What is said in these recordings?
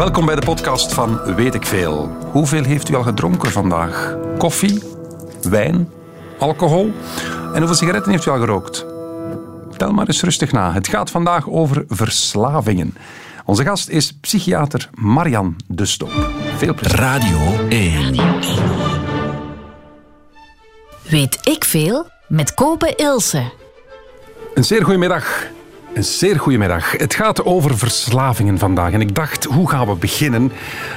Welkom bij de podcast van Weet ik Veel. Hoeveel heeft u al gedronken vandaag? Koffie? Wijn? Alcohol? En hoeveel sigaretten heeft u al gerookt? Tel maar eens rustig na. Het gaat vandaag over verslavingen. Onze gast is psychiater Marian de Stoop. Veel plezier. Radio 1. Weet ik veel? Met Kopen Ilse. Een zeer goede middag. Een zeer goede middag. Het gaat over verslavingen vandaag. En ik dacht, hoe gaan we beginnen?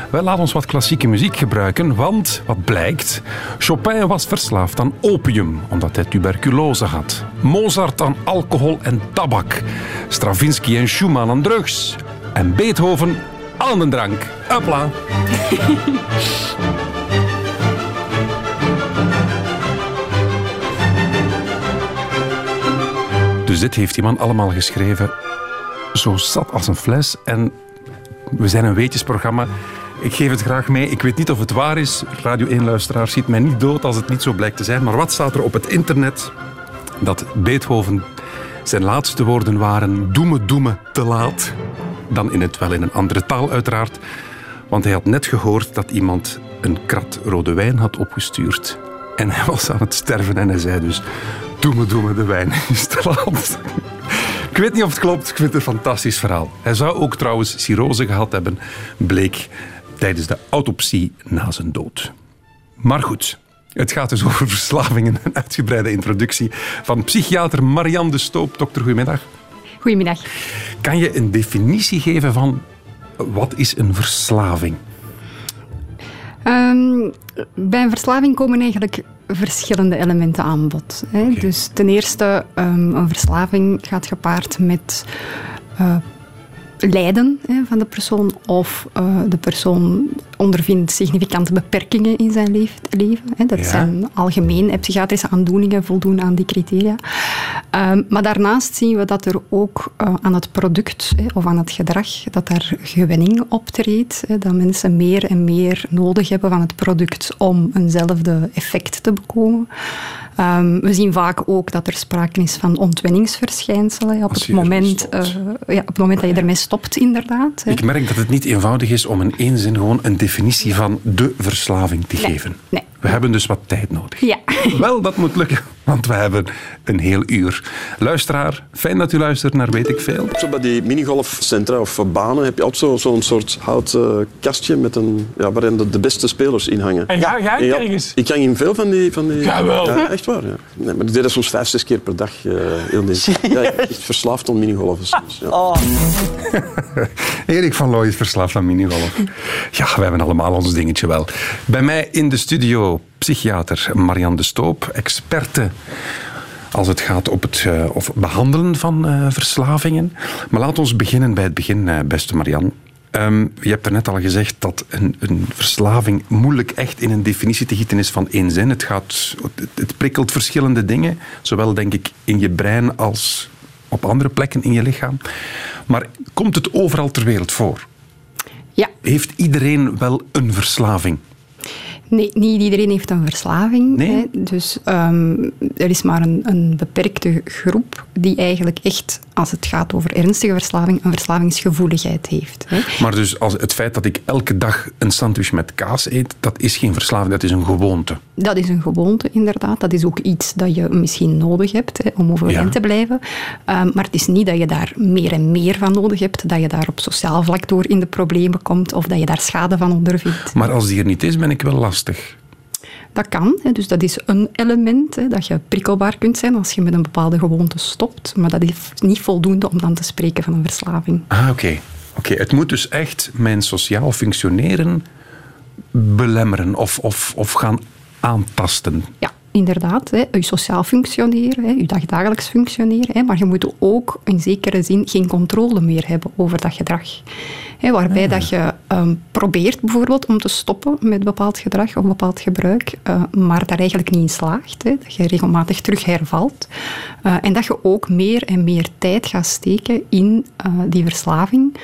Wel, laat ons wat klassieke muziek gebruiken. Want, wat blijkt, Chopin was verslaafd aan opium, omdat hij tuberculose had. Mozart aan alcohol en tabak. Stravinsky en Schumann aan drugs. En Beethoven aan de drank. Hopla. Dus dit heeft die man allemaal geschreven. Zo zat als een fles. En we zijn een weetjesprogramma. Ik geef het graag mee. Ik weet niet of het waar is. Radio 1-luisteraar ziet mij niet dood als het niet zo blijkt te zijn. Maar wat staat er op het internet? Dat Beethoven zijn laatste woorden waren... Doe me, doe me, te laat. Dan in het wel in een andere taal uiteraard. Want hij had net gehoord dat iemand een krat rode wijn had opgestuurd. En hij was aan het sterven en hij zei dus... Doe me, doe me, de wijn is te laat. Ik weet niet of het klopt, ik vind het een fantastisch verhaal. Hij zou ook trouwens cirrose gehad hebben, bleek tijdens de autopsie na zijn dood. Maar goed, het gaat dus over verslavingen. Een uitgebreide introductie van psychiater Marianne de Stoop. Dokter, goedemiddag. Goedemiddag. Kan je een definitie geven van wat is een verslaving? Um, bij een verslaving komen eigenlijk verschillende elementen aan bod. Hè. Okay. Dus ten eerste, um, een verslaving gaat gepaard met uh, lijden hè, van de persoon of uh, de persoon ondervindt significante beperkingen in zijn leef, leven. Hè. Dat Ja. zijn algemeen hè, psychiatrische aandoeningen voldoen aan die criteria. Um, maar daarnaast zien we dat er ook uh, aan het product hè, of aan het gedrag dat daar gewenning optreedt. Hè, dat mensen meer en meer nodig hebben van het product om eenzelfde effect te bekomen. Um, we zien vaak ook dat er sprake is van ontwenningsverschijnselen hè, op, het moment, uh, ja, op het moment dat je ermee stopt, inderdaad. Hè. Ik merk dat het niet eenvoudig is om in één zin gewoon een definitie van de verslaving te Nee, geven. nee. We hebben dus wat tijd nodig. Ja. Wel, dat moet lukken, want we hebben een heel uur. Luisteraar, fijn dat u luistert naar Weet ik Veel. Zo bij die minigolfcentra of banen heb je altijd zo- zo'n soort houten kastje met een, ja, waarin de, de beste spelers in hangen. En ga jij ja, ergens? ik hang in veel van die... Van die. Ja, echt waar. Ja. Nee, maar ik deed dat soms vijf, zes keer per dag. eh heel. Ja, ik ben echt verslaafd aan minigolfen soms. Ja. Oh. Erik van Looy is verslaafd aan minigolf. Ja, we hebben allemaal ons dingetje wel. Bij mij in de studio psychiater Marianne de Stoop, experte als het gaat op het eh, of behandelen van eh, verslavingen. Maar laat ons beginnen bij het begin, eh, beste Marianne. Ehm, je hebt er net al gezegd dat een, een verslaving moeilijk echt in een definitie te gieten is van één zin. Het, gaat, het, het prikkelt verschillende dingen, zowel denk ik in je brein als op andere plekken in je lichaam. Maar komt het overal ter wereld voor? ja. Heeft iedereen wel een verslaving? Nee, niet iedereen heeft een verslaving. Nee? Hè. Dus um, er is maar een, een, beperkte groep die eigenlijk echt, als het gaat over ernstige verslaving, een verslavingsgevoeligheid heeft. Hè. Maar dus als het feit dat ik elke dag een sandwich met kaas eet, dat is geen verslaving, dat is een gewoonte. Dat is een gewoonte, inderdaad. Dat is ook iets dat je misschien nodig hebt hè, om overeind Ja. te blijven. Um, maar het is niet dat je daar meer en meer van nodig hebt, dat je daar op sociaal vlak door in de problemen komt of dat je daar schade van ondervindt. Maar als die er niet is, ben ik wel lastig. Dat kan, hè. dus dat is een element, hè, dat je prikkelbaar kunt zijn als je met een bepaalde gewoonte stopt. Maar dat is niet voldoende om dan te spreken van een verslaving. Ah, oké. Oké, Het moet dus echt mijn sociaal functioneren belemmeren of, of, of gaan aantasten. Ja, inderdaad. Hè, je sociaal functioneren, hè, je dagdagelijks functioneren. Hè, maar je moet ook in zekere zin geen controle meer hebben over dat gedrag. Waarbij dat je um, probeert bijvoorbeeld om te stoppen met bepaald gedrag of bepaald gebruik, uh, maar daar eigenlijk niet in slaagt. Hè, dat je regelmatig terug hervalt. Uh, en dat je ook meer en meer tijd gaat steken in uh, die verslaving.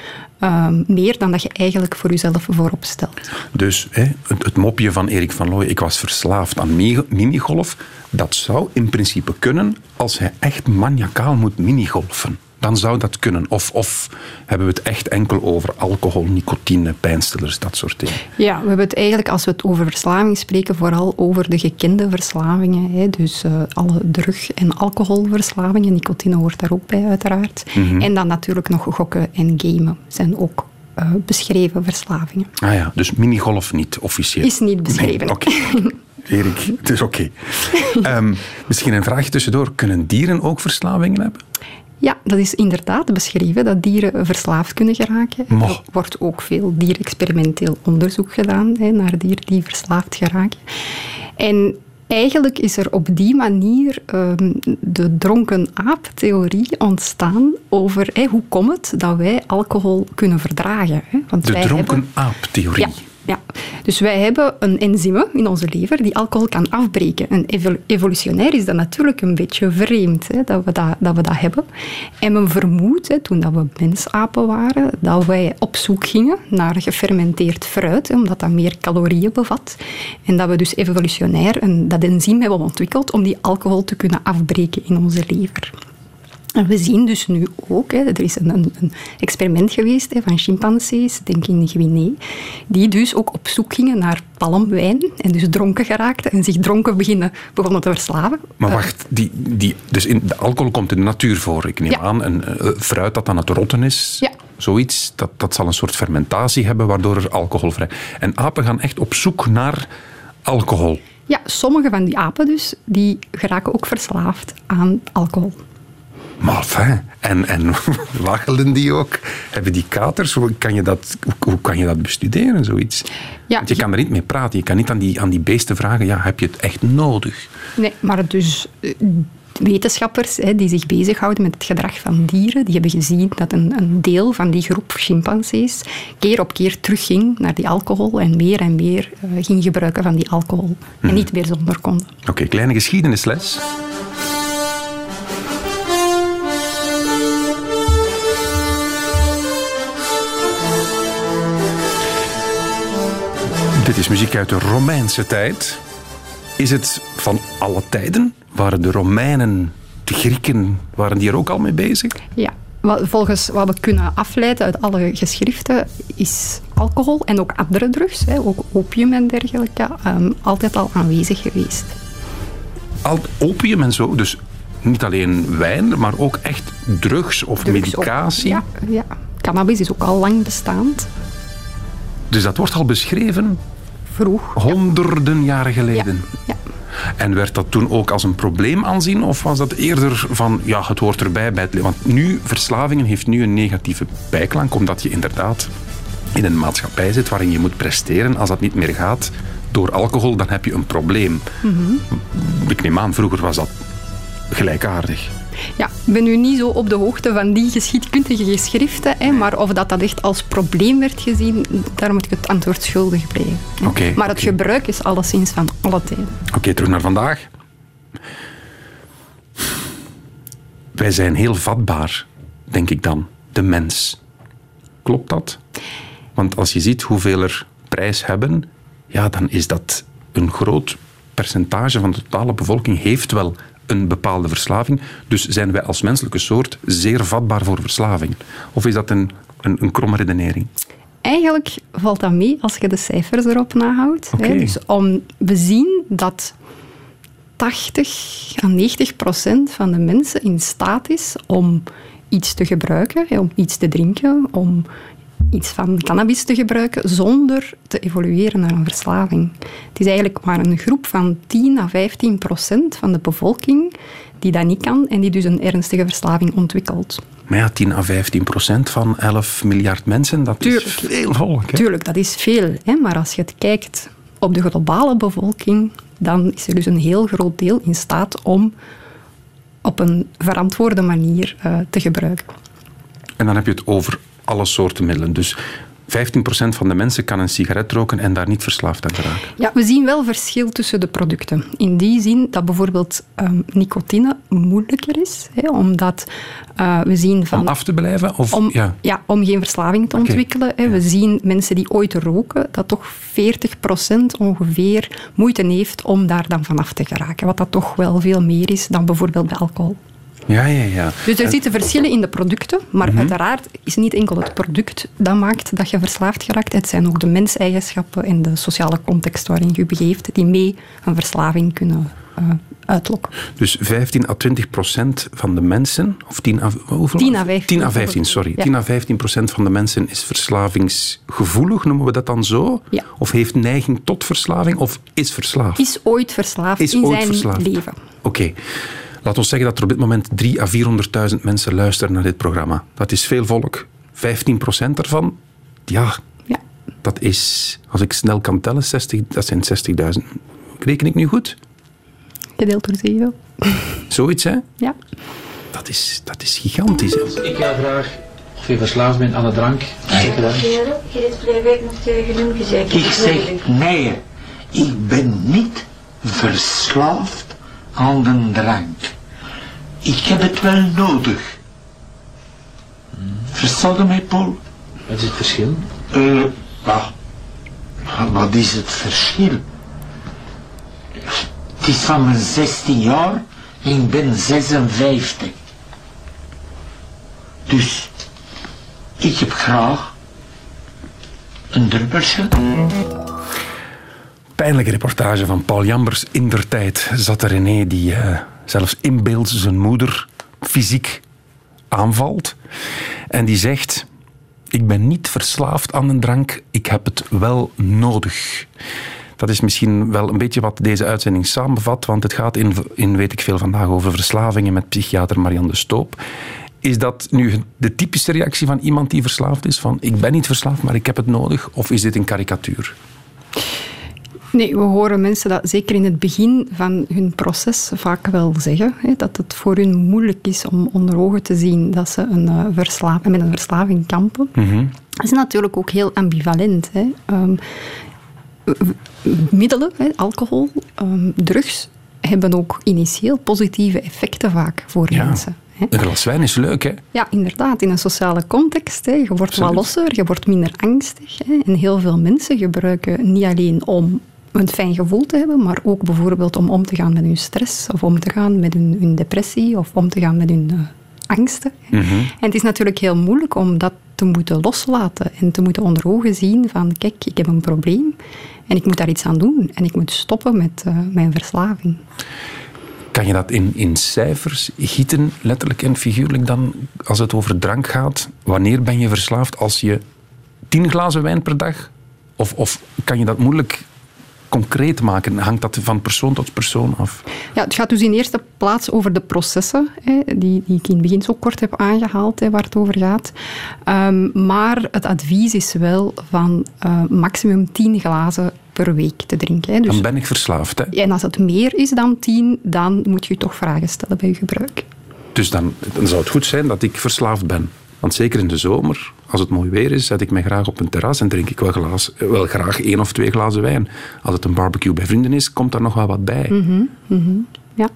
Um, meer dan dat je eigenlijk voor jezelf voorop stelt. Dus hè, het, het, mopje van Erik van Looy, ik was verslaafd aan minigolf, dat zou in principe kunnen als hij echt maniacaal moet minigolfen. Dan zou dat kunnen. Of, of hebben we het echt enkel over alcohol, nicotine, pijnstillers, dat soort dingen? Ja, we hebben het eigenlijk, als we het over verslaving spreken, vooral over de gekende verslavingen. Hè. Dus uh, alle drug- en alcoholverslavingen. Nicotine hoort daar ook bij, uiteraard. Mhm. En dan natuurlijk nog gokken en gamen zijn ook uh, beschreven verslavingen. Ah ja, dus minigolf niet officieel? Is niet beschreven. Nee, Oké. Okay. Erik, het is oké. Okay. um, misschien een vraagje tussendoor. Kunnen dieren ook verslavingen hebben? Ja, dat is inderdaad beschreven, dat dieren verslaafd kunnen geraken. Er wordt ook veel dierexperimenteel onderzoek gedaan hè, naar dieren die verslaafd geraken. En eigenlijk is er op die manier um, de dronken aap-theorie ontstaan over hey, hoe komt het dat wij alcohol kunnen verdragen. Hè? Want de wij dronken hebben... aap-theorie. Ja. Ja, dus wij hebben een enzyme in onze lever die alcohol kan afbreken. En evolutionair is dat natuurlijk een beetje vreemd hè, dat, we dat, dat we dat hebben. En men vermoedt, hè, toen dat we mensapen waren, dat wij op zoek gingen naar gefermenteerd fruit, omdat dat meer calorieën bevat. En dat we dus evolutionair een, dat enzym hebben ontwikkeld om die alcohol te kunnen afbreken in onze lever. En we zien dus nu ook, hè, er is een, een, experiment geweest hè, van chimpansees, denk in Guinea, die dus ook op zoek gingen naar palmwijn en dus dronken geraakten en zich dronken beginnen, begonnen te verslaven. Maar wacht, die, die, dus in, de alcohol komt in de natuur voor. Ik neem Ja. aan, een uh, fruit dat aan het rotten is, Ja. zoiets, dat, dat zal een soort fermentatie hebben waardoor er alcohol vrij... En apen gaan echt op zoek naar alcohol. Ja, sommige van die apen dus, die geraken ook verslaafd aan alcohol. Maar enfin, en, en waggelen die ook? Hebben die katers? Hoe kan je dat, hoe, kan je dat bestuderen, zoiets? Ja, Want je kan er niet mee praten. Je kan niet aan die, aan die beesten vragen, ja, heb je het echt nodig? Nee, maar dus eh, wetenschappers hè, die zich bezighouden met het gedrag van dieren, die hebben gezien dat een, een deel van die groep chimpansees keer op keer terugging naar die alcohol en meer en meer eh, ging gebruiken van die alcohol. En niet meer zonder konden. Oké, kleine geschiedenisles. Dit is muziek uit de Romeinse tijd. Is het van alle tijden? Waren de Romeinen, de Grieken, waren die er ook al mee bezig? Ja, volgens wat we kunnen afleiden uit alle geschriften is alcohol en ook andere drugs, hè, ook opium en dergelijke, ehm, altijd al aanwezig geweest. Al opium en zo, dus niet alleen wijn, maar ook echt drugs of Drugs medicatie. Ja, ja, cannabis is ook al lang bestaand. Dus dat wordt al beschreven Vroeg. honderden jaren geleden. Ja. En werd dat toen ook als een probleem aanzien? Of was dat eerder van, ja, het hoort erbij bij het leven? Want nu, verslavingen heeft nu een negatieve bijklank, omdat je inderdaad in een maatschappij zit waarin je moet presteren. Als dat niet meer gaat door alcohol, dan heb je een probleem. Ik neem aan, vroeger was dat gelijkaardig. Ja, ik ben nu niet zo op de hoogte van die geschiedkundige geschriften, hè, maar of dat, dat echt als probleem werd gezien, daar moet ik het antwoord schuldig blijven. maar het gebruik is alleszins van alle tijden. Oké, terug naar vandaag. Wij zijn heel vatbaar, denk ik dan, de mens. Klopt dat? Want als je ziet hoeveel er prijs hebben, ja, dan is dat een groot percentage van de totale bevolking heeft wel een bepaalde verslaving. Dus zijn wij als menselijke soort zeer vatbaar voor verslaving. Of is dat een, een, een kromme redenering? Eigenlijk valt dat mee als je de cijfers erop nahoudt. Hè. Dus om, we zien dat 80 à 90 procent van de mensen in staat is om iets te gebruiken, om iets te drinken, om iets van cannabis te gebruiken, zonder te evolueren naar een verslaving. Het is eigenlijk maar een groep van 10 à 15 procent van de bevolking die dat niet kan en die dus een ernstige verslaving ontwikkelt. Maar ja, 10 à 15 procent van 11 miljard mensen, dat Tuurlijk. is veel volk. Hè? Tuurlijk, dat is veel. Hè? Maar als je het kijkt op de globale bevolking, dan is er dus een heel groot deel in staat om op een verantwoorde manier eh, te gebruiken. En dan heb je het over alle soorten middelen. Dus 15% van de mensen kan een sigaret roken en daar niet verslaafd aan geraken. Ja, we zien wel verschil tussen de producten. In die zin dat bijvoorbeeld ehm, nicotine moeilijker is, hè, omdat eh, we zien van... Om af te blijven? Of, Om, ja. ja. om geen verslaving te ontwikkelen. Hè. We zien mensen die ooit roken, dat toch 40% ongeveer moeite heeft om daar dan vanaf te geraken. Wat dat toch wel veel meer is dan bijvoorbeeld bij alcohol. Ja, ja, ja. Dus er zitten verschillen in de producten, maar uiteraard is niet enkel het product dat maakt dat je verslaafd geraakt. Het zijn ook de menseigenschappen en de sociale context waarin je je begeeft die mee een verslaving kunnen uh, uitlokken. Dus 15 à 20 procent van de mensen, of 10 à, hoeveel? 10 à 15. 10 à 15, sorry. Ja. 10 à 15 procent van de mensen is verslavingsgevoelig, noemen we dat dan zo? Ja. Of heeft neiging tot verslaving, of is verslaafd? Is ooit verslaafd is in ooit zijn verslaafd. leven. Oké. Okay. Laten we zeggen dat er op dit moment 3 à 400.000 mensen luisteren naar dit programma. Dat is veel volk. 15 procent daarvan, ja, ja, dat is, als ik snel kan tellen, 60, dat zijn 60.000. Reken ik nu goed? Gedeeld door 7. Zoiets, hè? Ja. Dat is, dat is gigantisch. Hè? Ik ga graag, of je verslaafd bent aan de drank, zeg je dat? Je hebt vorige week nog tegen hem gezegd. Ik zeg nee, ik ben niet verslaafd aan de drank. Ik heb het wel nodig. Versta je mij, Paul? Wat is het verschil? Uh, bah. Wat is het verschil? Het is van mijn 16 jaar en ik ben 56. Dus ik heb graag een druppeltje. Pijnlijke reportage van Paul Jambers. In der tijd zat er René die uh, zelfs in beeld zijn moeder fysiek aanvalt. En die zegt... Ik ben niet verslaafd aan een drank, ik heb het wel nodig. Dat is misschien wel een beetje wat deze uitzending samenvat, want het gaat in, in weet ik veel vandaag over verslavingen met psychiater Marianne de Stoop. Is dat nu de typische reactie van iemand die verslaafd is? Van ik ben niet verslaafd, maar ik heb het nodig? Of is dit een karikatuur? Nee, we horen mensen dat zeker in het begin van hun proces vaak wel zeggen. Hè, dat het voor hun moeilijk is om onder ogen te zien dat ze een, uh, verslaving, met een verslaving kampen. Mm -hmm. Dat is natuurlijk ook heel ambivalent. Hè. Um, middelen, hè, alcohol, um, drugs, hebben ook initieel positieve effecten vaak voor ja. mensen. Een glas wijn is leuk, hè? Ja, inderdaad. In een sociale context. Hè. Je wordt Absoluut. wat losser, je wordt minder angstig. Hè. En heel veel mensen gebruiken niet alleen om een fijn gevoel te hebben, maar ook bijvoorbeeld om om te gaan met hun stress, of om te gaan met hun, hun depressie, of om te gaan met hun uh, angsten. Mm -hmm. En het is natuurlijk heel moeilijk om dat te moeten loslaten en te moeten onder ogen zien van kijk, ik heb een probleem en ik moet daar iets aan doen en ik moet stoppen met uh, mijn verslaving. Kan je dat in, in cijfers gieten, letterlijk en figuurlijk dan, als het over drank gaat? Wanneer ben je verslaafd? Als je tien glazen wijn per dag? Of, of kan je dat moeilijk concreet maken? Hangt dat van persoon tot persoon af? Ja, het gaat dus in eerste plaats over de processen, hè, die, die ik in het begin zo kort heb aangehaald, hè, waar het over gaat. Um, maar het advies is wel van uh, maximum 10 glazen per week te drinken. Hè. Dus, dan ben ik verslaafd. Hè? En als het meer is dan 10, dan moet je toch vragen stellen bij je gebruik. Dus dan, dan zou het goed zijn dat ik verslaafd ben. Want zeker in de zomer, als het mooi weer is, zet ik mij graag op een terras en drink ik wel, wel graag één of twee glazen wijn. Als het een barbecue bij vrienden is, komt daar nog wel wat bij. Mm -hmm, mm -hmm. Ja.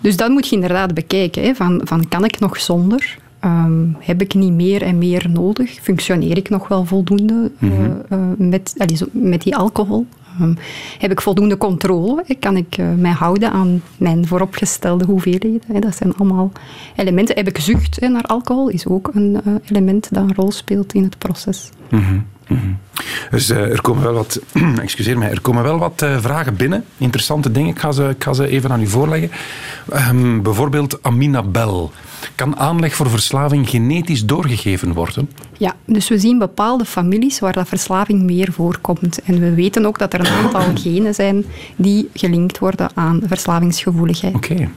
Dus dat moet je inderdaad bekijken. Hè, van, van kan ik nog zonder? Um, heb ik niet meer en meer nodig? Functioneer ik nog wel voldoende Mhm. uh, uh, met, allee, zo, met die alcohol? Um, heb ik voldoende controle? Kan ik uh, mij houden aan mijn vooropgestelde hoeveelheden? Dat zijn allemaal elementen. Heb ik zucht naar alcohol? Is ook een uh, element dat een rol speelt in het proces. -hmm. Dus uh, er komen wel wat, excuseer mij, er komen wel wat uh, vragen binnen. Interessante dingen. Ik ga ze, ik ga ze even aan u voorleggen. Um, bijvoorbeeld Amina Bell. Kan aanleg voor verslaving genetisch doorgegeven worden? Ja, dus we zien bepaalde families waar dat verslaving meer voorkomt. En we weten ook dat er een aantal genen zijn die gelinkt worden aan verslavingsgevoeligheid. Oké. Okay.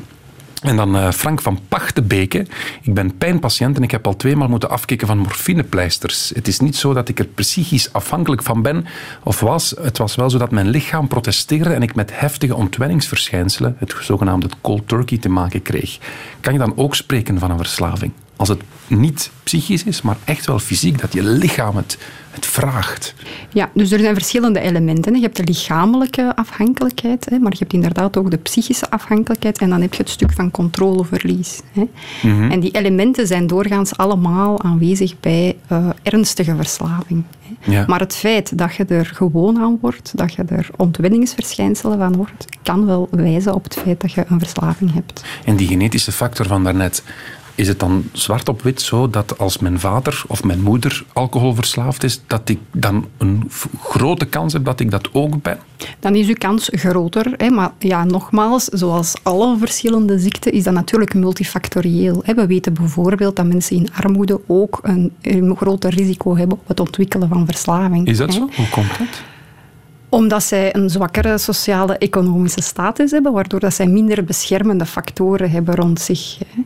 En dan uh, Frank van Pachtebeke. Ik ben pijnpatiënt en ik heb al tweemaal moeten afkicken van morfinepleisters. Het is niet zo dat ik er psychisch afhankelijk van ben of was. Het was wel zo dat mijn lichaam protesteerde en ik met heftige ontwenningsverschijnselen, het zogenaamde cold turkey, te maken kreeg. Kan je dan ook spreken van een verslaving? Als het niet psychisch is, maar echt wel fysiek, dat je lichaam het, het vraagt. Ja, dus er zijn verschillende elementen. Je hebt de lichamelijke afhankelijkheid, maar je hebt inderdaad ook de psychische afhankelijkheid en dan heb je het stuk van controleverlies. Hè. En die elementen zijn doorgaans allemaal aanwezig bij eh, ernstige verslaving. Ja. Maar het feit dat je er gewoon aan wordt, dat je er ontwenningsverschijnselen van wordt, kan wel wijzen op het feit dat je een verslaving hebt. En die genetische factor van daarnet, is het dan zwart op wit zo dat als mijn vader of mijn moeder alcoholverslaafd is, dat ik dan een grote kans heb dat ik dat ook ben? dan is uw kans groter. Hè. Maar ja, nogmaals, zoals alle verschillende ziekten, is dat natuurlijk multifactorieel. Hè. We weten bijvoorbeeld dat mensen in armoede ook een, een groter risico hebben op het ontwikkelen van verslaving. Is dat hè. zo? Hoe komt dat? Omdat zij een zwakkere sociale economische status hebben, waardoor dat zij minder beschermende factoren hebben rond zich. hè.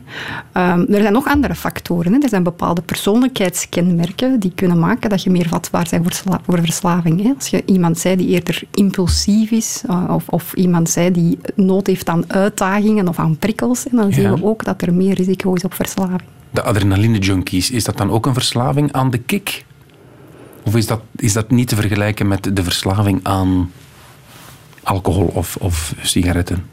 Ehm, er zijn nog andere factoren. Hè. Er zijn bepaalde persoonlijkheidskenmerken die kunnen maken dat je meer vatbaar bent voor, sla- voor verslaving. Hè. Als je iemand zij die eerder impulsief is, eh, of, of iemand zij die nood heeft aan uitdagingen of aan prikkels, hè, dan zien we ook dat er meer risico is op verslaving. De adrenaline junkies, is dat dan ook een verslaving aan de kick? Of is dat, is dat niet te vergelijken met de verslaving aan alcohol of, of sigaretten?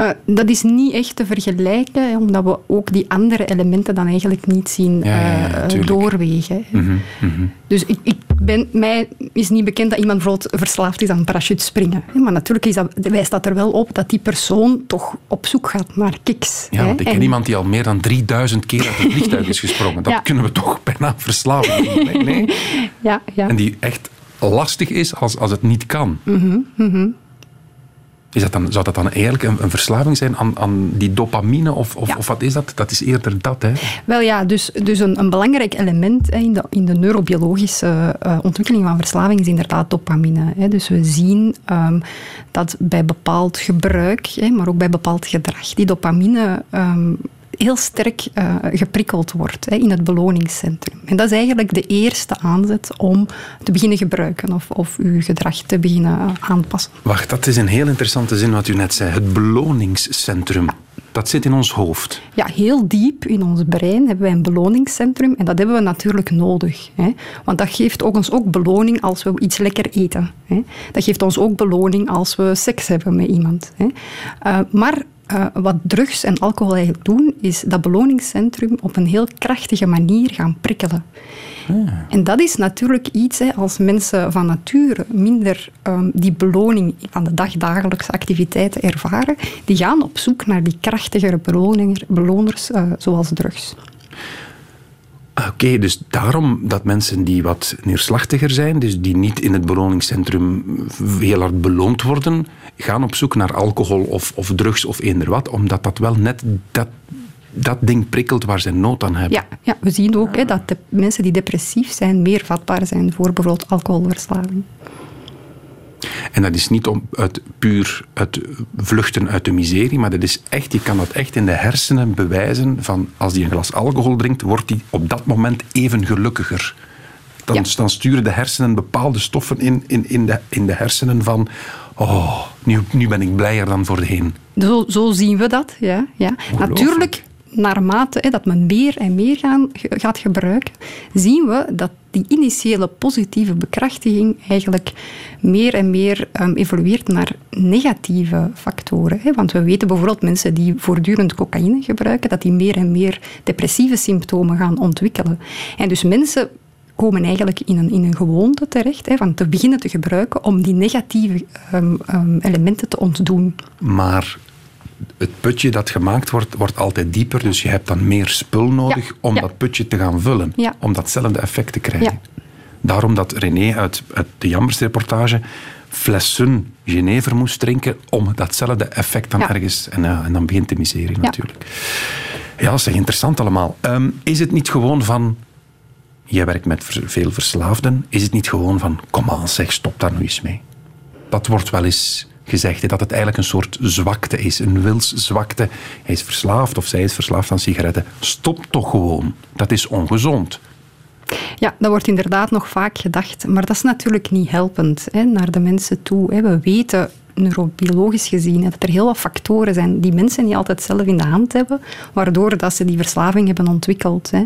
Eh, dat is niet echt te vergelijken, omdat we ook die andere elementen dan eigenlijk niet zien Ja, ja, ja, eh, doorwegen. Mhm, mhm. Dus ik, ik ben, mij is niet bekend dat iemand bijvoorbeeld verslaafd is aan parachutespringen. Maar natuurlijk is dat, wijst dat er wel op dat die persoon toch op zoek gaat naar kicks. Ja, want ik ken En- iemand die al meer dan 3000 keer uit een vliegtuig is gesprongen. Dat kunnen we toch bijna verslaving noemen. Nee, nee. Ja, ja. En die echt lastig is als, als het niet kan. Mhm, Is dat dan, zou dat dan eigenlijk een, een verslaving zijn aan, aan die dopamine? Of, of, Ja. of wat is dat? Dat is eerder dat, hè? Wel ja, dus, dus een, een belangrijk element hè, in, de, in de neurobiologische eh, ontwikkeling van verslaving is inderdaad dopamine. Hè. Dus we zien ehm, dat bij bepaald gebruik, hè, maar ook bij bepaald gedrag, die dopamine ehm, heel sterk eh, geprikkeld wordt hè, in het beloningscentrum. En dat is eigenlijk de eerste aanzet om te beginnen gebruiken of, of uw gedrag te beginnen aanpassen. Wacht, dat is een heel interessante zin wat u net zei. Het beloningscentrum. Dat zit in ons hoofd. Ja, heel diep in ons brein hebben wij een beloningscentrum en dat hebben we natuurlijk nodig. Hè? Want dat geeft ook ons ook beloning als we iets lekker eten. Hè? Dat geeft ons ook beloning als we seks hebben met iemand. Hè? Eh, maar eh, wat drugs en alcohol eigenlijk doen, is dat beloningscentrum op een heel krachtige manier gaan prikkelen. En dat is natuurlijk iets, hè, als mensen van nature minder ehm, die beloning van de dagdagelijkse activiteiten ervaren, die gaan op zoek naar die krachtigere beloners, eh, zoals drugs. Ah, Oké, dus daarom dat mensen die wat neerslachtiger zijn, dus die niet in het beloningscentrum heel hard beloond worden, gaan op zoek naar alcohol of, of drugs of eender wat, omdat dat wel net dat, dat ding prikkelt waar ze nood aan hebben. Ja, ja we zien ook hè, dat de mensen die depressief zijn meer vatbaar zijn voor bijvoorbeeld alcoholverslaving. En dat is niet om uit puur het vluchten uit de miserie, maar dat is echt, je kan dat echt in de hersenen bewijzen van als die een glas alcohol drinkt, wordt die op dat moment even gelukkiger. Dan, Ja. dan sturen de hersenen bepaalde stoffen in, in, in, de, in de hersenen van oh, nu, nu ben ik blijer dan voorheen. Zo, zo zien we dat. Ja, ja. Natuurlijk, naarmate hè, dat men meer en meer gaan, gaat gebruiken, zien we dat die initiële positieve bekrachtiging eigenlijk meer en meer ehm, evolueert naar negatieve factoren. Hè. Want we weten bijvoorbeeld mensen die voortdurend cocaïne gebruiken, dat die meer en meer depressieve symptomen gaan ontwikkelen. En dus mensen komen eigenlijk in een, in een gewoonte terecht, hè, van te beginnen te gebruiken om die negatieve ehm, ehm, elementen te ontdoen. Maar het putje dat gemaakt wordt, wordt altijd dieper. Dus je hebt dan meer spul nodig Ja, om ja. dat putje te gaan vullen. Ja. Om datzelfde effect te krijgen. Daarom dat René uit, uit de Jambers-reportage flessen Genever moest drinken om datzelfde effect dan ergens... En, ja, en dan begint de miserie Ja. natuurlijk. Ja, zeg, interessant allemaal. Ehm, is het niet gewoon van... Jij werkt met veel verslaafden. Is het niet gewoon van... Kom aan, zeg, stop daar nu eens mee. Dat wordt wel eens gezegd, dat het eigenlijk een soort zwakte is. Een wilszwakte. Hij is verslaafd of zij is verslaafd aan sigaretten. Stop toch gewoon. Dat is ongezond. Ja, dat wordt inderdaad nog vaak gedacht, maar dat is natuurlijk niet helpend hè, naar de mensen toe. Hè. We weten neurobiologisch gezien, dat er heel wat factoren zijn die mensen niet altijd zelf in de hand hebben, waardoor dat ze die verslaving hebben ontwikkeld. Hè.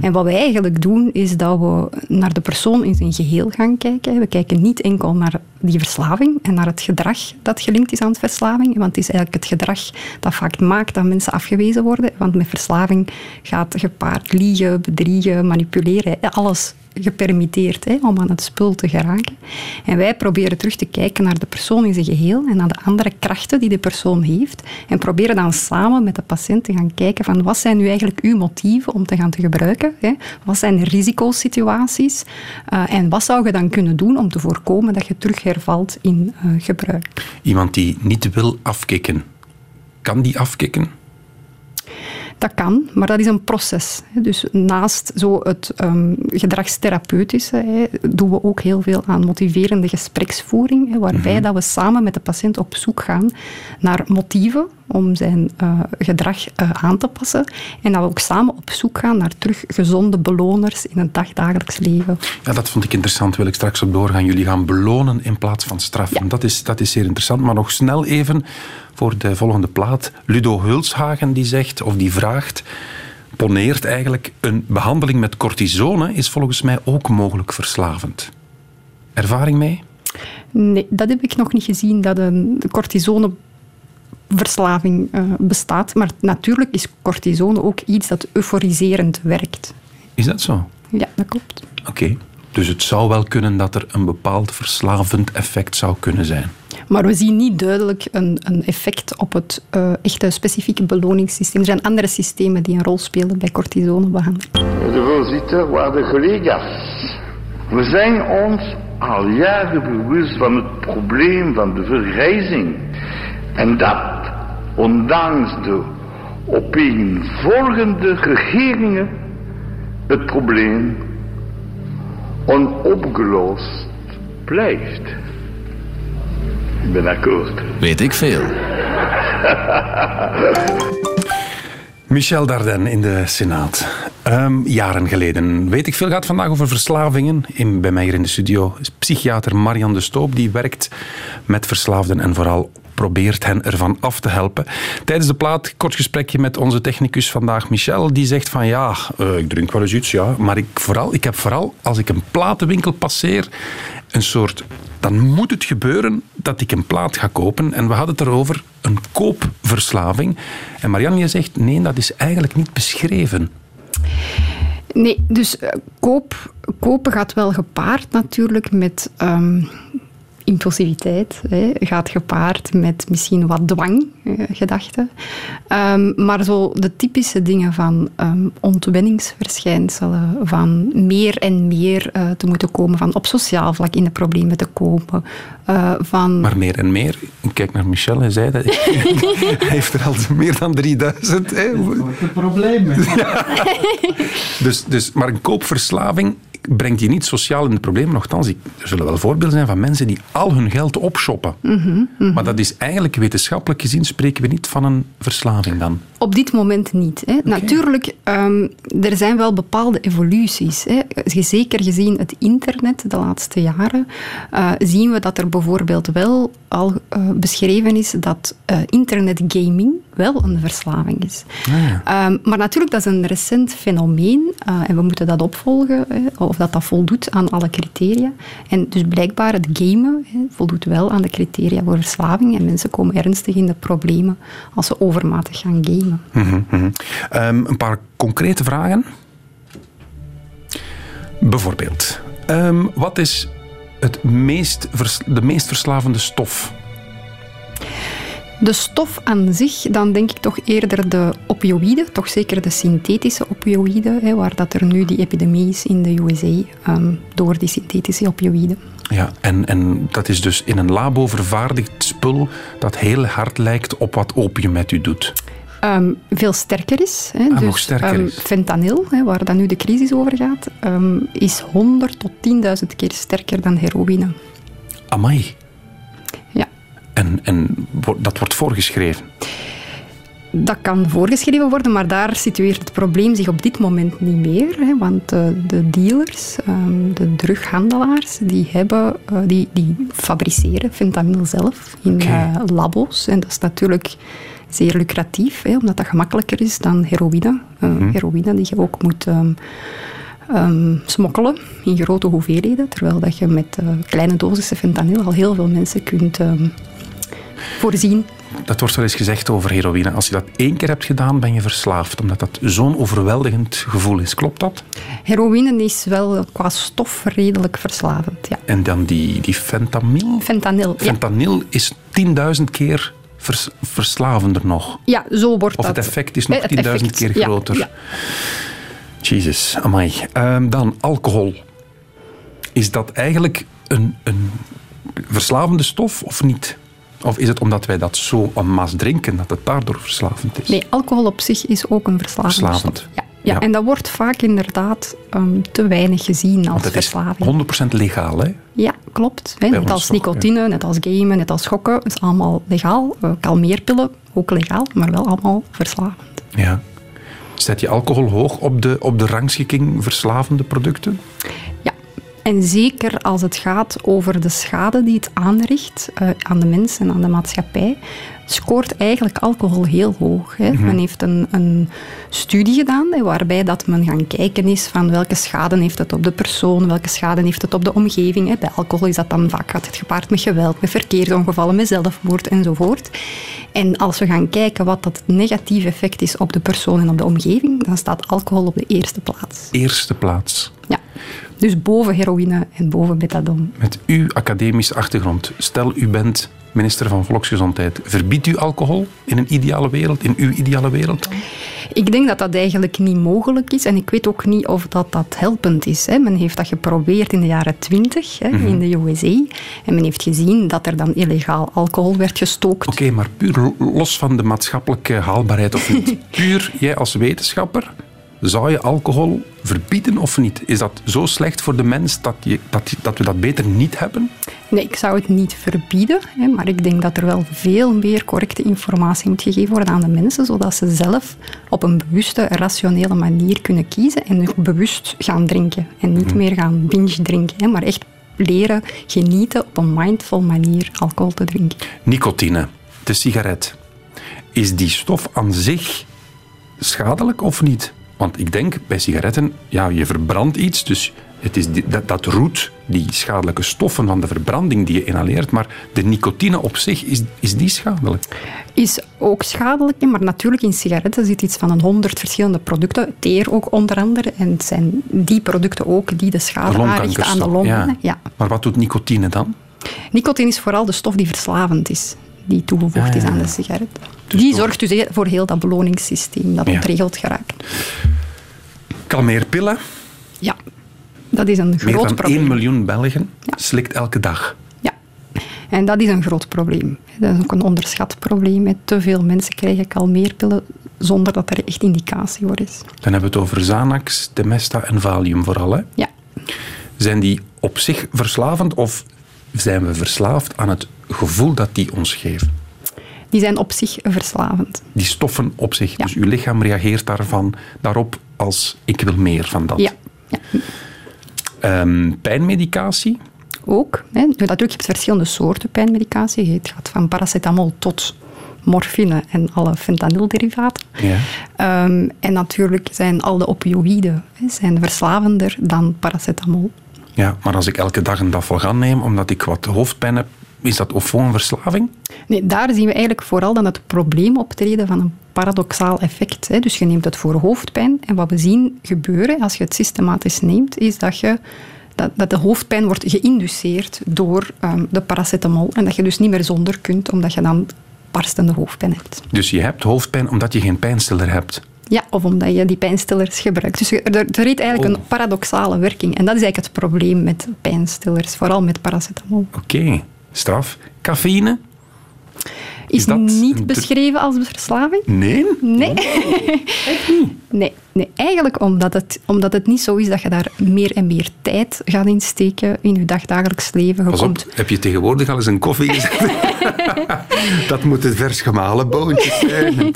En wat wij eigenlijk doen, is dat we naar de persoon in zijn geheel gaan kijken. We kijken niet enkel naar die verslaving en naar het gedrag dat gelinkt is aan het verslaving, want het is eigenlijk het gedrag dat vaak maakt dat mensen afgewezen worden, want met verslaving gaat gepaard liegen, bedriegen, manipuleren, alles gepermitteerd hè, om aan het spul te geraken. En wij proberen terug te kijken naar de persoon in zijn geheel en naar de andere krachten die de persoon heeft. En proberen dan samen met de patiënt te gaan kijken van wat zijn nu eigenlijk uw motieven om te gaan te gebruiken? Hè? Wat zijn de risicosituaties? Uh, en wat zou je dan kunnen doen om te voorkomen dat je terug hervalt in uh, gebruik? Iemand die niet wil afkicken, kan die afkicken? Dat kan, maar dat is een proces. Dus naast zo het um, gedragstherapeutische doen we ook heel veel aan motiverende gespreksvoering, waarbij mhm. dat we samen met de patiënt op zoek gaan naar motieven om zijn uh, gedrag uh, aan te passen. En dat we ook samen op zoek gaan naar terug gezonde beloners in het dagdagelijks leven. Ja, dat vond ik interessant. Wil ik straks op doorgaan. Jullie gaan belonen in plaats van straffen. Ja. Dat, is, dat is zeer interessant. Maar nog snel even voor de volgende plaat. Ludo Hulshagen die zegt, of die vraagt, poneert eigenlijk, een behandeling met cortisone is volgens mij ook mogelijk verslavend. Ervaring mee? Nee, dat heb ik nog niet gezien, dat een cortisone verslaving uh, bestaat. Maar natuurlijk is cortisone ook iets dat euforiserend werkt. Is dat zo? Ja, dat klopt. Oké. Dus het zou wel kunnen dat er een bepaald verslavend effect zou kunnen zijn. Maar we zien niet duidelijk een, een effect op het uh, echte specifieke beloningssysteem. Er zijn andere systemen die een rol spelen bij cortisonebehandeling. De voorzitter, waarde collega's. We zijn ons al jaren bewust van het probleem van de vergrijzing. En dat, ondanks de opeenvolgende regeringen, het probleem onopgelost blijft. Ik ben akkoord. Weet ik veel. Michel Dardenne in de Senaat. Um, jaren geleden. Weet ik veel gaat vandaag over verslavingen. In, bij mij hier in de studio is psychiater Marian de Stoop. Die werkt met verslaafden en vooral probeert hen ervan af te helpen. Tijdens de plaat, kort gesprekje met onze technicus vandaag, Michel. Die zegt van ja, uh, ik drink wel eens iets, ja. Maar ik, vooral, ik heb vooral, als ik een platenwinkel passeer, een soort... Dan moet het gebeuren dat ik een plaat ga kopen. En we hadden het erover, een koopverslaving. En Marianne zegt, nee, dat is eigenlijk niet beschreven. Nee, dus uh, koop, kopen gaat wel gepaard natuurlijk met um, impulsiviteit hè, gaat gepaard met misschien wat dwanggedachten. Eh, um, maar zo de typische dingen van um, ontwenningsverschijnselen, van meer en meer uh, te moeten komen, van op sociaal vlak in de problemen te komen. Uh, van... Maar meer en meer. Ik kijk naar Michel en zei dat hij heeft er al meer dan 3000. Hè. Dat is het probleem. Ja. dus, dus, maar een koopverslaving brengt je niet sociaal in de problemen. Nochtans, er zullen wel voorbeelden zijn van mensen die al hun geld opshoppen. Mm -hmm, Maar dat is eigenlijk wetenschappelijk gezien spreken we niet van een verslaving dan. Op dit moment niet. Hè. Okay. Natuurlijk, um, er zijn wel bepaalde evoluties. Hè. Zeker gezien het internet de laatste jaren, uh, zien we dat er bijvoorbeeld wel al uh, beschreven is dat uh, internetgaming wel een verslaving is. Ah, ja. um, maar natuurlijk, dat is een recent fenomeen en we moeten dat opvolgen, hè, of dat dat voldoet aan alle criteria. En dus blijkbaar het gamen voldoet wel aan de criteria voor verslaving en mensen komen ernstig in de problemen als ze overmatig gaan gamen. Mm -hmm. um, een paar concrete vragen. Bijvoorbeeld, um, wat is het meest de meest verslavende stof? De stof aan zich, dan denk ik toch eerder de opioïden, toch zeker de synthetische opioïden, hè, waar dat er nu die epidemie is in de USA um, door die synthetische opioïden. Ja, en, en dat is dus in een labo vervaardigd spul dat heel hard lijkt op wat opium met u doet. Um, veel sterker is. Hè. Ah, dus, nog sterker um, is. Fentanyl, hè, waar dan nu de crisis over gaat, is 100 tot 10.000 keer sterker dan heroïne. Amai. En, en dat wordt voorgeschreven? Dat kan voorgeschreven worden, maar daar situeert het probleem zich op dit moment niet meer. Hè, want de, de dealers, ehm, de drughandelaars, die, hebben, eh, die, die fabriceren fentanyl zelf in eh, labo's. En dat is natuurlijk zeer lucratief, hè, omdat dat gemakkelijker is dan heroïne. Eh, Heroïne die je ook moet ehm, ehm, smokkelen in grote hoeveelheden, terwijl dat je met eh, kleine dosissen fentanyl al heel veel mensen kunt voorzien Dat wordt wel eens gezegd over heroïne. Als je dat één keer hebt gedaan, ben je verslaafd. Omdat dat zo'n overweldigend gevoel is. Klopt dat? Heroïne is wel qua stof redelijk verslavend. Ja. En dan die, die fentanyl. Fentanyl. Ja. Fentanyl is 10.000 keer vers- verslavender nog. ja, zo wordt Of dat. het effect is nog Nee, 10.000 het effect, keer groter. ja. Jezus, amai. Ehm, dan alcohol. Is dat eigenlijk een, een verslavende stof of niet? Of is het omdat wij dat zo en masse drinken dat het daardoor verslavend is? Nee, alcohol op zich is ook een verslavend. Ja. Ja, Ja. en dat wordt vaak inderdaad ehm, te weinig gezien als Want het is verslaving. 100% legaal, hè? Ja, klopt. Hè. Net als nicotine, net als gamen, net als gokken. Het is allemaal legaal. Eh, kalmeerpillen, ook legaal, maar wel allemaal verslavend. Ja. Zet je alcohol hoog op de, op de rangschikking verslavende producten? En zeker als het gaat over de schade die het aanricht eh, aan de mens en aan de maatschappij, scoort eigenlijk alcohol heel hoog. Hè. Men heeft een, een studie gedaan hè, waarbij dat men gaan kijken is van welke schade heeft het op de persoon, welke schade heeft het op de omgeving. Hè. Bij alcohol is dat dan vaak gaat het gepaard met geweld, met verkeersongevallen, met zelfmoord enzovoort. En als we gaan kijken wat dat negatieve effect is op de persoon en op de omgeving, dan staat alcohol op de eerste plaats. Eerste plaats. Ja. Dus boven heroïne en boven methadon. Met uw academische achtergrond, stel u bent minister van Volksgezondheid, verbiedt u alcohol in een ideale wereld, in uw ideale wereld? Ik denk dat dat eigenlijk niet mogelijk is. En ik weet ook niet of dat, dat helpend is. Hè. Men heeft dat geprobeerd in de jaren twintig in de USA. En men heeft gezien dat er dan illegaal alcohol werd gestookt. Oké, maar puur lo- los van de maatschappelijke haalbaarheid of niet. Puur jij als wetenschapper, zou je alcohol verbieden of niet? Is dat zo slecht voor de mens dat, je, dat, dat we dat beter niet hebben? Nee, ik zou het niet verbieden. Hè, maar ik denk dat er wel veel meer correcte informatie moet gegeven worden aan de mensen, zodat ze zelf op een bewuste, rationele manier kunnen kiezen en bewust gaan drinken. En niet meer gaan binge drinken, hè, maar echt leren genieten op een mindful manier alcohol te drinken. Nicotine, de sigaret. Is die stof aan zich schadelijk of niet? Want ik denk bij sigaretten, ja, je verbrandt iets, dus het is die- dat, dat roet die schadelijke stoffen van de verbranding die je inhaleert, maar de nicotine op zich, is, is die schadelijk? Is ook schadelijk, maar natuurlijk in sigaretten zit iets van een honderd verschillende producten. Teer ook onder andere. En het zijn die producten ook die de schade aanrichten aan de longen. Ja. Maar wat doet nicotine dan? Nicotine is vooral de stof die verslavend is, die toegevoegd Ah, is ja, aan de sigaret. Dus die zorgt dus voor heel dat beloningssysteem dat ontregeld geraakt. Kalmeerpillen. Ja, dat is een Meer groot dan probleem. 1 miljoen Belgen slikt elke dag. Ja, en dat is een groot probleem. Dat is ook een onderschat probleem. Te veel mensen krijgen kalmeerpillen zonder dat er echt indicatie voor is. Dan hebben we het over Xanax, Demesta en Valium vooral. Hè? Ja, Zijn die op zich verslavend of zijn we verslaafd aan het gevoel dat die ons geven? die zijn op zich verslavend. Die stoffen op zich. Ja. Dus uw lichaam reageert daarvan, daarop als ik wil meer van dat. Ja, ja. Ehm, pijnmedicatie. ook. Hè. Natuurlijk, je hebt verschillende soorten pijnmedicatie. Het gaat van paracetamol tot morfine en alle fentanylderivaten. Ja. Ehm, en natuurlijk zijn al de opioïden hè, zijn verslavender dan paracetamol. Ja, maar als ik elke dag een dafalgan neem omdat ik wat hoofdpijn heb, is dat of gewoon een verslaving? Nee, daar zien we eigenlijk vooral dan het probleem optreden van een paradoxaal effect. Hè. Dus je neemt het voor hoofdpijn. En wat we zien gebeuren als je het systematisch neemt, is dat, je, dat, dat de hoofdpijn wordt geïnduceerd door ehm, de paracetamol. En dat je dus niet meer zonder kunt, omdat je dan barstende hoofdpijn hebt. Dus je hebt hoofdpijn omdat je geen pijnstiller hebt. Ja, of omdat je die pijnstillers gebruikt. Dus er, er eigenlijk Oh. een paradoxale werking. En dat is eigenlijk het probleem met pijnstillers, vooral met paracetamol. Oké, straf. Cafeïne? Is, dat niet beschreven als verslaving? Nee. Nee. nee. Nee, Nee, eigenlijk omdat het, omdat het niet zo is dat je daar meer en meer tijd gaat insteken in je dagdagelijks leven. Je Pas op, komt heb je tegenwoordig al eens een koffie gezet? dat moeten vers gemalen boontjes zijn.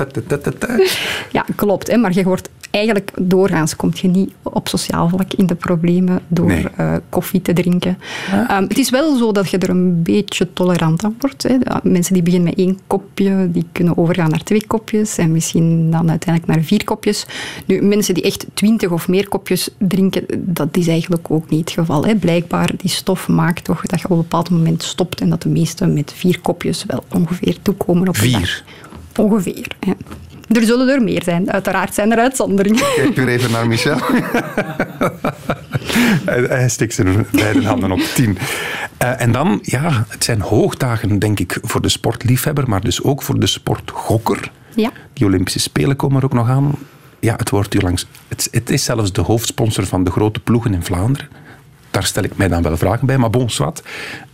Ja, klopt. Hè, maar je wordt eigenlijk doorgaans komt je niet op sociaal vlak in de problemen door Nee. eh, koffie te drinken. Ehm, het is wel zo dat je er een beetje tolerant aan wordt. Hè. Mensen die beginnen met één kopje, die kunnen overgaan naar twee kopjes en misschien dan uiteindelijk naar vier kopjes. Nu, mensen die echt twintig of meer kopjes drinken, dat is eigenlijk ook niet het geval. Hè. Blijkbaar, die stof maakt toch dat je op een bepaald moment stopt en dat de meesten met vier kopjes wel ongeveer toekomen op een dag. Vier? Ongeveer. Hè. Er zullen er meer zijn. Uiteraard zijn er uitzonderingen. Kijk weer even naar Michel. hij, steekt zijn beide handen op tien. Eh, en dan, ja, het zijn hoogdagen, denk ik, voor de sportliefhebber, maar dus ook voor de sportgokker. Ja. Die Olympische Spelen komen er ook nog aan. Ja, het wordt hier langs. Het, het is zelfs de hoofdsponsor van de grote ploegen in Vlaanderen. Daar stel ik mij dan wel vragen bij, maar bon, zwart.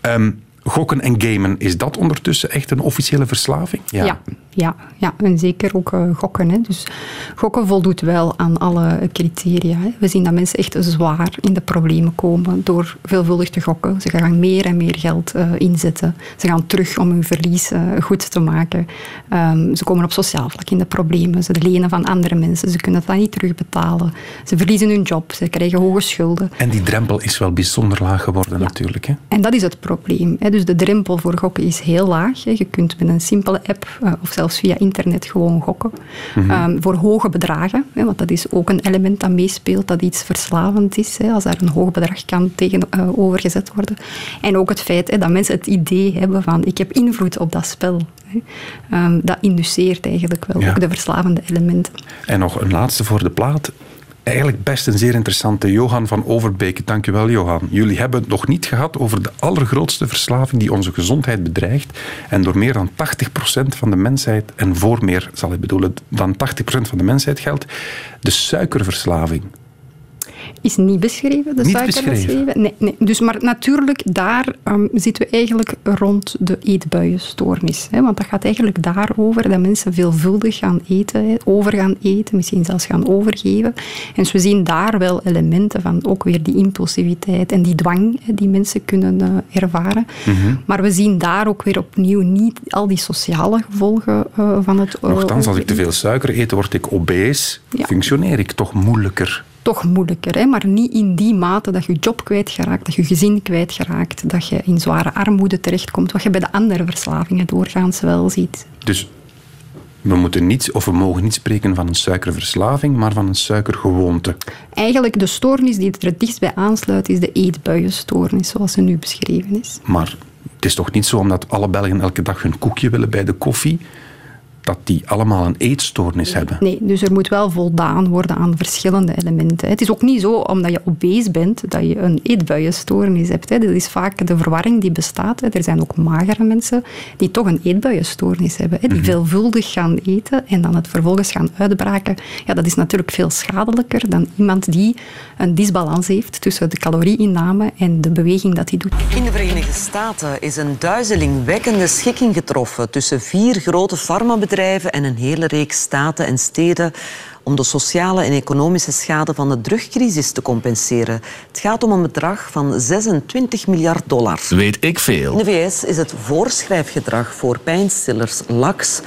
Ehm, gokken en gamen, is dat ondertussen echt een officiële verslaving? Ja. Ja, ja, en zeker ook eh, gokken. Hè. Dus gokken voldoet wel aan alle criteria. Hè. We zien dat mensen echt zwaar in de problemen komen door veelvuldig te gokken. Ze gaan meer en meer geld eh, inzetten. Ze gaan terug om hun verlies eh, goed te maken. Ehm, ze komen op sociaal vlak in de problemen. Ze lenen van andere mensen. Ze kunnen dat niet terugbetalen. Ze verliezen hun job. Ze krijgen hoge schulden. En die drempel is wel bijzonder laag geworden natuurlijk. Hè? En dat is het probleem. Hè. Dus de drempel voor gokken is heel laag. Je kunt met een simpele app eh, of zelfs via internet gewoon gokken. Ehm, voor hoge bedragen, want dat is ook een element dat meespeelt, dat iets verslavend is. Als daar een hoog bedrag kan tegenover gezet worden. En ook het feit dat mensen het idee hebben van ik heb invloed op dat spel. Ehm, dat induceert eigenlijk wel Ja. ook de verslavende elementen. En nog een laatste voor de plaat. Eigenlijk best een zeer interessante. Johan van Overbeek. Dankjewel, Johan. Jullie hebben het nog niet gehad over de allergrootste verslaving die onze gezondheid bedreigt. En door meer dan 80% van de mensheid, en voor meer zal ik bedoelen, dan 80% van de mensheid geldt, de suikerverslaving. Is niet beschreven, de Niet suikerverslaving. beschreven? Nee, nee. Dus, maar natuurlijk, daar ehm, zitten we eigenlijk rond de eetbuienstoornis. Hè, want dat gaat eigenlijk daarover dat mensen veelvuldig gaan eten, hè, over gaan eten, misschien zelfs gaan overgeven. En dus we zien daar wel elementen van ook weer die impulsiviteit en die dwang hè, die mensen kunnen eh, ervaren. Mhm. Maar we zien daar ook weer opnieuw niet al die sociale gevolgen eh, van het eh, Nochtans, als ik te veel suiker eet, word ik obese. Ja. Functioneer ik toch moeilijker. Toch moeilijker. Hè? Maar niet in die mate dat je job kwijtgeraakt, dat je gezin kwijtgeraakt, dat je in zware armoede terechtkomt, wat je bij de andere verslavingen doorgaans wel ziet. Dus we moeten niet, of we mogen niet spreken van een suikerverslaving, maar van een suikergewoonte. Eigenlijk de stoornis die er het dichtst bij aansluit, is de eetbuienstoornis, zoals ze nu beschreven is. Maar het is toch niet zo omdat alle Belgen elke dag hun koekje willen bij de koffie, dat die allemaal een eetstoornis hebben. Nee, dus er moet wel voldaan worden aan verschillende elementen. Het is ook niet zo, omdat je obese bent, dat je een eetbuienstoornis hebt. hè. Dat is vaak de verwarring die bestaat. hè. Er zijn ook magere mensen die toch een eetbuienstoornis hebben. hè. Die veelvuldig gaan eten en dan het vervolgens gaan uitbraken. Ja, dat is natuurlijk veel schadelijker dan iemand die een disbalans heeft tussen de calorieinname en de beweging dat hij doet. In de Verenigde Staten is een duizelingwekkende schikking getroffen tussen vier grote farmabedrijven en een hele reeks staten en steden om de sociale en economische schade van de drugcrisis te compenseren. Het gaat om een bedrag van 26 miljard dollar. Weet ik veel. In de VS is het voorschrijfgedrag voor pijnstillers lax.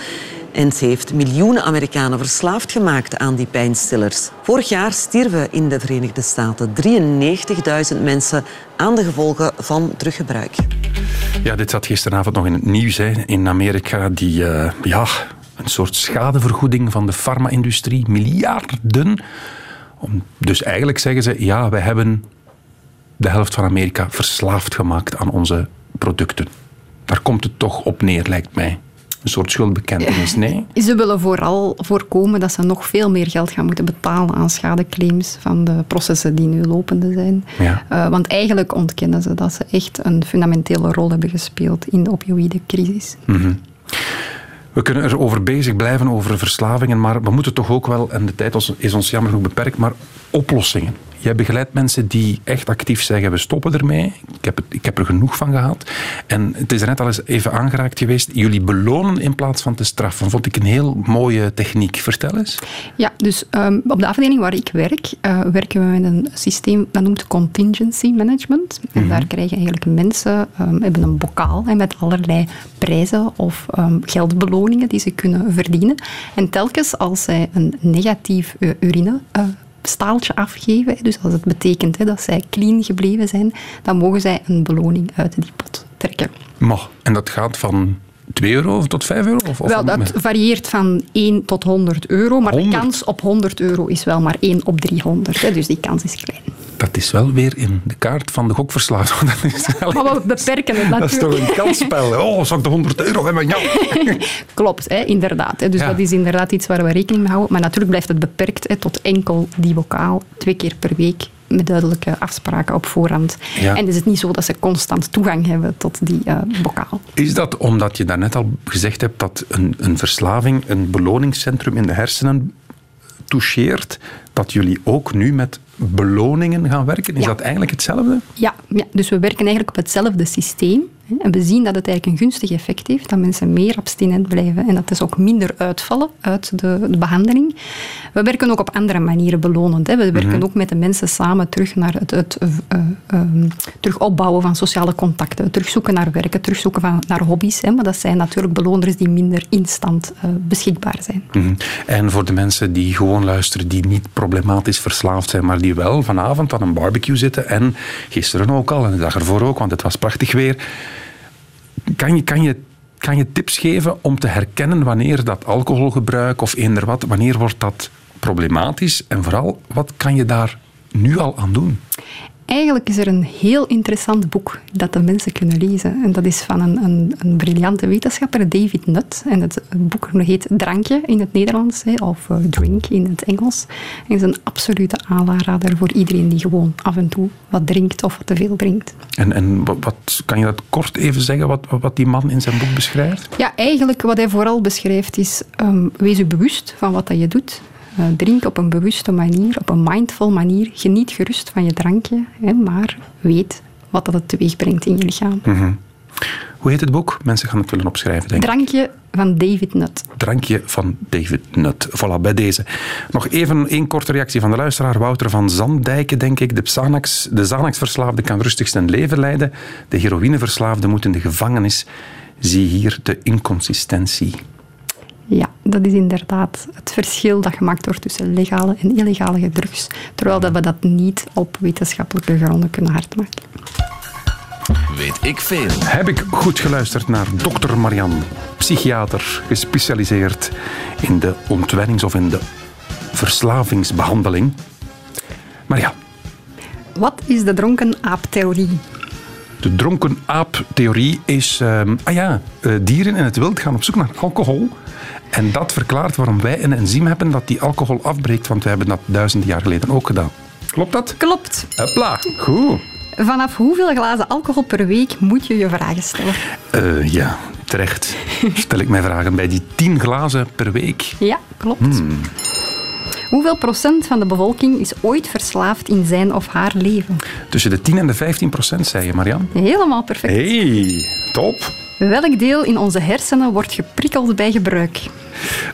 En ze heeft miljoenen Amerikanen verslaafd gemaakt aan die pijnstillers. Vorig jaar stierven in de Verenigde Staten 93.000 mensen aan de gevolgen van druggebruik. Ja, dit zat gisteravond nog in het nieuws. Hè. In Amerika die, eh, ja, een soort schadevergoeding van de farma-industrie, miljarden. Om, dus eigenlijk zeggen ze, ja, wij hebben de helft van Amerika verslaafd gemaakt aan onze producten. Daar komt het toch op neer, lijkt mij. Een soort schuldbekentenis, nee? Ze willen vooral voorkomen dat ze nog veel meer geld gaan moeten betalen aan schadeclaims van de processen die nu lopende zijn. Ja. Eh, want eigenlijk ontkennen ze dat ze echt een fundamentele rol hebben gespeeld in de opioïdecrisis. We kunnen erover bezig blijven, over verslavingen, maar we moeten toch ook wel, en de tijd is ons jammer genoeg beperkt, maar oplossingen. Jij begeleidt mensen die echt actief zeggen, we stoppen ermee. Ik heb, het, ik heb er genoeg van gehad. En het is er net al eens even aangeraakt geweest. Jullie belonen in plaats van te straffen. Vond ik een heel mooie techniek. Vertel eens. Ja, dus ehm, op de afdeling waar ik werk, uh, werken we met een systeem dat noemt contingency management. En daar krijgen eigenlijk mensen um, hebben een bokaal hè, met allerlei prijzen of um, geldbeloningen die ze kunnen verdienen. En telkens als zij een negatief uh, urine uh, staaltje afgeven. Dus als het betekent hè, dat zij clean gebleven zijn, dan mogen zij een beloning uit die pot trekken. Mag. En dat gaat van 2 euro tot 5 euro? Of, wel, dat varieert van 1 tot 100 euro, maar 100? de kans op 100 euro is wel maar 1 op 300. Hè, dus die kans is klein. Dat is wel weer in de kaart van de gokverslaafde. Ja, maar we beperken het natuurlijk. Dat is toch een kansspel. Oh, zou ik de 100 euro hebben? Ja. Klopt, hè, inderdaad. Hè. Dus ja. dat is inderdaad iets waar we rekening mee houden. Maar natuurlijk blijft het beperkt hè, tot enkel die bokaal, twee keer per week met duidelijke afspraken op voorhand. Ja. En is het niet zo dat ze constant toegang hebben tot die uh, bokaal. Is dat omdat je daarnet al gezegd hebt dat een, een verslaving een beloningscentrum in de hersenen toucheert, dat jullie ook nu met beloningen gaan werken? Is ja. dat eigenlijk hetzelfde? Ja, ja, dus we werken eigenlijk op hetzelfde systeem. En we zien dat het eigenlijk een gunstig effect heeft, dat mensen meer abstinent blijven en dat is ook minder uitvallen uit de, de behandeling. We werken ook op andere manieren belonend. Hè. We werken mm -hmm. ook met de mensen samen terug naar het, het uh, uh, terug opbouwen van sociale contacten, terugzoeken naar werken, terugzoeken van, naar hobby's. Hè. Maar dat zijn natuurlijk beloners die minder instant uh, beschikbaar zijn. Mm -hmm. En voor de mensen die gewoon luisteren, die niet problematisch verslaafd zijn, maar die wel vanavond aan een barbecue zitten en gisteren ook al en de dag ervoor ook, want het was prachtig weer. Kan je, kan je, kan je tips geven om te herkennen wanneer dat alcoholgebruik of eender wat, wanneer wordt dat problematisch? En vooral, wat kan je daar nu al aan doen? Eigenlijk is er een heel interessant boek dat de mensen kunnen lezen. En dat is van een, een, een briljante wetenschapper, David Nutt. En het boek heet Drankje in het Nederlands, of uh, Drink in het Engels. En is een absolute aanrader voor iedereen die gewoon af en toe wat drinkt of wat te veel drinkt. En, en wat, kan je dat kort even zeggen, wat, wat die man in zijn boek beschrijft? Ja, eigenlijk wat hij vooral beschrijft is, um, wees je bewust van wat dat je doet. Uh, drink op een bewuste manier, op een mindful manier. Geniet gerust van je drankje, hè, maar weet wat dat het teweeg brengt in je lichaam. Mm -hmm. Hoe heet het boek? Mensen gaan het willen opschrijven, denk ik. Drankje van David Nutt. Drankje van David Nutt. Voilà, bij deze. Nog even één korte reactie van de luisteraar. Wouter van Zandijken, denk ik. De Xanax, de Xanax-verslaafde kan rustig zijn leven leiden. De heroïneverslaafde moet in de gevangenis. Zie hier de inconsistentie. Ja, dat is inderdaad het verschil dat gemaakt wordt tussen legale en illegale drugs. Terwijl dat we dat niet op wetenschappelijke gronden kunnen hardmaken. Weet ik veel. Heb ik goed geluisterd naar dokter Marian, psychiater, gespecialiseerd in de ontwennings- of in de verslavingsbehandeling. Maar ja. Wat is de dronken aap-theorie? De dronken aap-theorie is... Uh, ah ja, uh, dieren in het wild gaan op zoek naar alcohol. En dat verklaart waarom wij een enzym hebben dat die alcohol afbreekt, want wij hebben dat duizenden jaar geleden ook gedaan. Klopt dat? Klopt. Hopla, goed. Vanaf hoeveel glazen alcohol per week moet je je vragen stellen? Uh, ja, terecht. Stel ik mij vragen bij die 10 glazen per week. Ja, klopt. Hmm. Hoeveel procent van de bevolking is ooit verslaafd in zijn of haar leven? Tussen de 10 en de 15 procent, zei je, Marian. Helemaal perfect. Hey, top. Welk deel in onze hersenen wordt geprikkeld bij gebruik?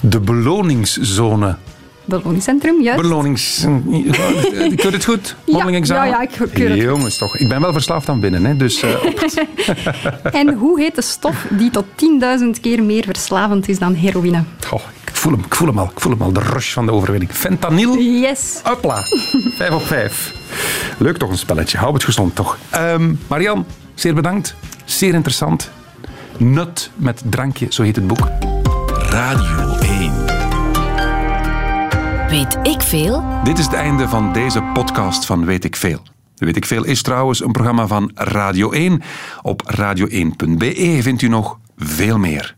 De beloningszone. Beloningscentrum, juist. Belonings... Ik keur het goed? Ja, ja, ja, ik keur het Jongens, toch. Ik ben wel verslaafd aan binnen, hè. Dus, uh, en hoe heet de stof die tot 10.000 keer meer verslavend is dan heroïne? Oh, voel hem, ik voel hem al. Ik voel hem al, de rush van de overwinning. Fentanyl. Yes. Hopla. Vijf op vijf. Leuk toch een spelletje. Hou het gezond, toch. Um, Marian, zeer bedankt. Zeer interessant. Nut met drankje, zo heet het boek. Radio 1. Weet ik veel? Dit is het einde van deze podcast van Weet ik veel. Weet ik veel is trouwens een programma van Radio 1. Op radio1.be vindt u nog veel meer.